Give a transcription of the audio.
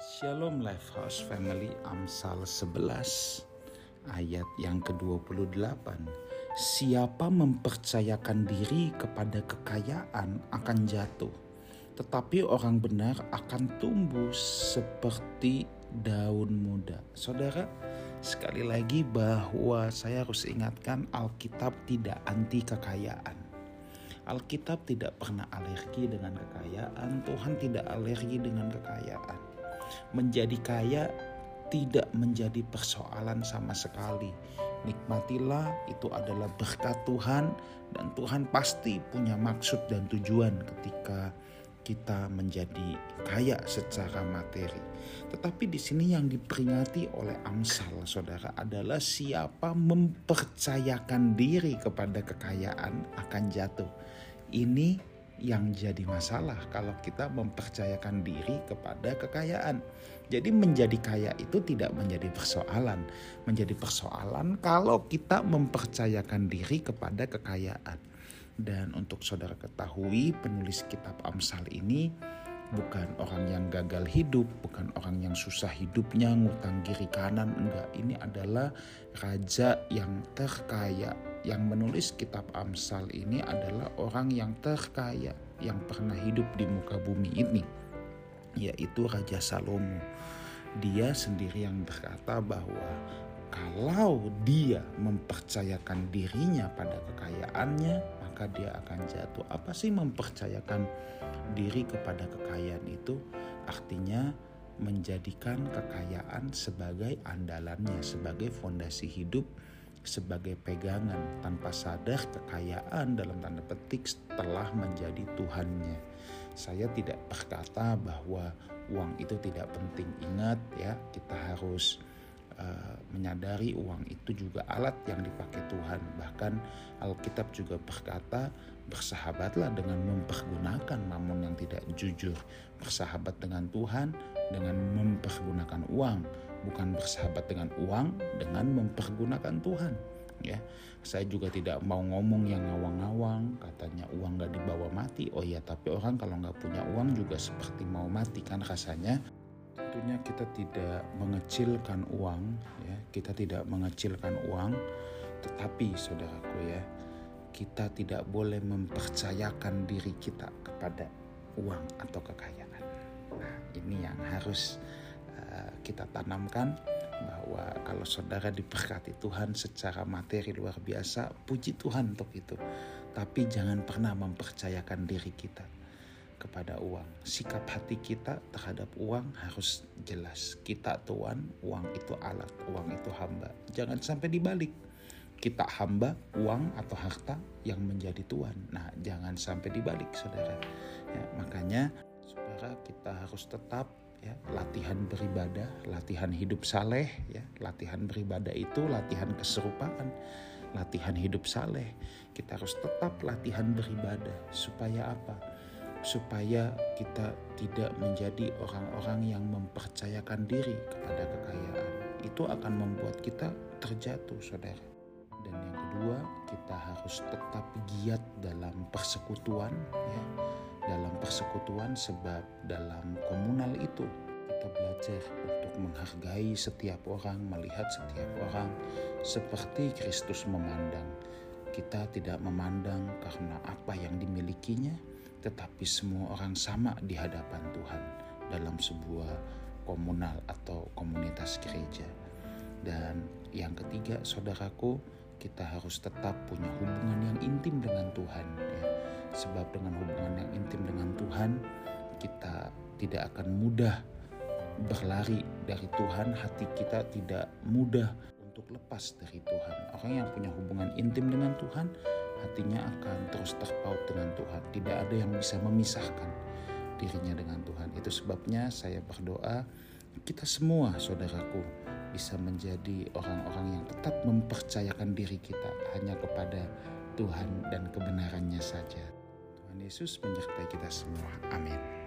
Shalom Lifehouse Family Amsal 11 ayat yang ke-28 Siapa mempercayakan diri kepada kekayaan akan jatuh tetapi orang benar akan tumbuh seperti daun muda. Saudara, sekali lagi bahwa saya harus ingatkan Alkitab tidak anti kekayaan. Alkitab tidak pernah alergi dengan kekayaan, Tuhan tidak alergi dengan kekayaan. Menjadi kaya tidak menjadi persoalan sama sekali. Nikmatilah, itu adalah berkat Tuhan, dan Tuhan pasti punya maksud dan tujuan ketika kita menjadi kaya secara materi. Tetapi di sini yang diperingati oleh Amsal, saudara, adalah siapa mempercayakan diri kepada kekayaan akan jatuh. Ini yang jadi masalah kalau kita mempercayakan diri kepada kekayaan. Jadi menjadi kaya itu tidak menjadi persoalan. Menjadi persoalan kalau kita mempercayakan diri kepada kekayaan. Dan untuk saudara ketahui penulis kitab Amsal ini bukan orang yang gagal hidup, bukan orang yang susah hidupnya, ngutang kiri kanan, enggak. Ini adalah raja yang terkaya. Yang menulis kitab Amsal ini adalah orang yang terkaya yang pernah hidup di muka bumi ini, yaitu Raja Salomo. Dia sendiri yang berkata bahwa kalau dia mempercayakan dirinya pada kekayaannya, maka dia akan jatuh. Apa sih mempercayakan diri kepada kekayaan itu? Artinya menjadikan kekayaan sebagai andalannya, sebagai fondasi hidup, sebagai pegangan tanpa sadar kekayaan dalam tanda petik telah menjadi Tuhannya. Saya tidak berkata bahwa uang itu tidak penting. Ingat ya, kita harus Eh, menyadari uang itu juga alat yang dipakai Tuhan. Bahkan Alkitab juga berkata, bersahabatlah dengan mempergunakan namun yang tidak jujur. Bersahabat dengan Tuhan dengan mempergunakan uang, bukan bersahabat dengan uang dengan mempergunakan Tuhan. Ya, saya juga tidak mau ngomong yang ngawang-ngawang, katanya uang gak dibawa mati. Oh ya, tapi orang kalau nggak punya uang juga seperti mau mati kan rasanya tentunya kita tidak mengecilkan uang ya kita tidak mengecilkan uang tetapi saudaraku ya kita tidak boleh mempercayakan diri kita kepada uang atau kekayaan nah ini yang harus kita tanamkan bahwa kalau saudara diberkati Tuhan secara materi luar biasa puji Tuhan untuk itu tapi jangan pernah mempercayakan diri kita kepada uang. Sikap hati kita terhadap uang harus jelas. Kita tuan, uang itu alat, uang itu hamba. Jangan sampai dibalik. Kita hamba, uang atau harta yang menjadi tuan. Nah, jangan sampai dibalik, saudara. Ya, makanya, saudara, kita harus tetap ya latihan beribadah, latihan hidup saleh, ya latihan beribadah itu latihan keserupaan, latihan hidup saleh. Kita harus tetap latihan beribadah supaya apa? supaya kita tidak menjadi orang-orang yang mempercayakan diri kepada kekayaan. Itu akan membuat kita terjatuh, saudara. Dan yang kedua, kita harus tetap giat dalam persekutuan, ya, dalam persekutuan sebab dalam komunal itu kita belajar untuk menghargai setiap orang, melihat setiap orang seperti Kristus memandang. Kita tidak memandang karena apa yang dimilikinya, tetapi semua orang sama di hadapan Tuhan dalam sebuah komunal atau komunitas gereja. Dan yang ketiga, saudaraku, kita harus tetap punya hubungan yang intim dengan Tuhan. Ya. Sebab dengan hubungan yang intim dengan Tuhan, kita tidak akan mudah berlari dari Tuhan. Hati kita tidak mudah untuk lepas dari Tuhan. Orang yang punya hubungan intim dengan Tuhan hatinya akan terus terpaut dengan Tuhan. Tidak ada yang bisa memisahkan dirinya dengan Tuhan. Itu sebabnya saya berdoa kita semua saudaraku bisa menjadi orang-orang yang tetap mempercayakan diri kita hanya kepada Tuhan dan kebenarannya saja. Tuhan Yesus menyertai kita semua. Amin.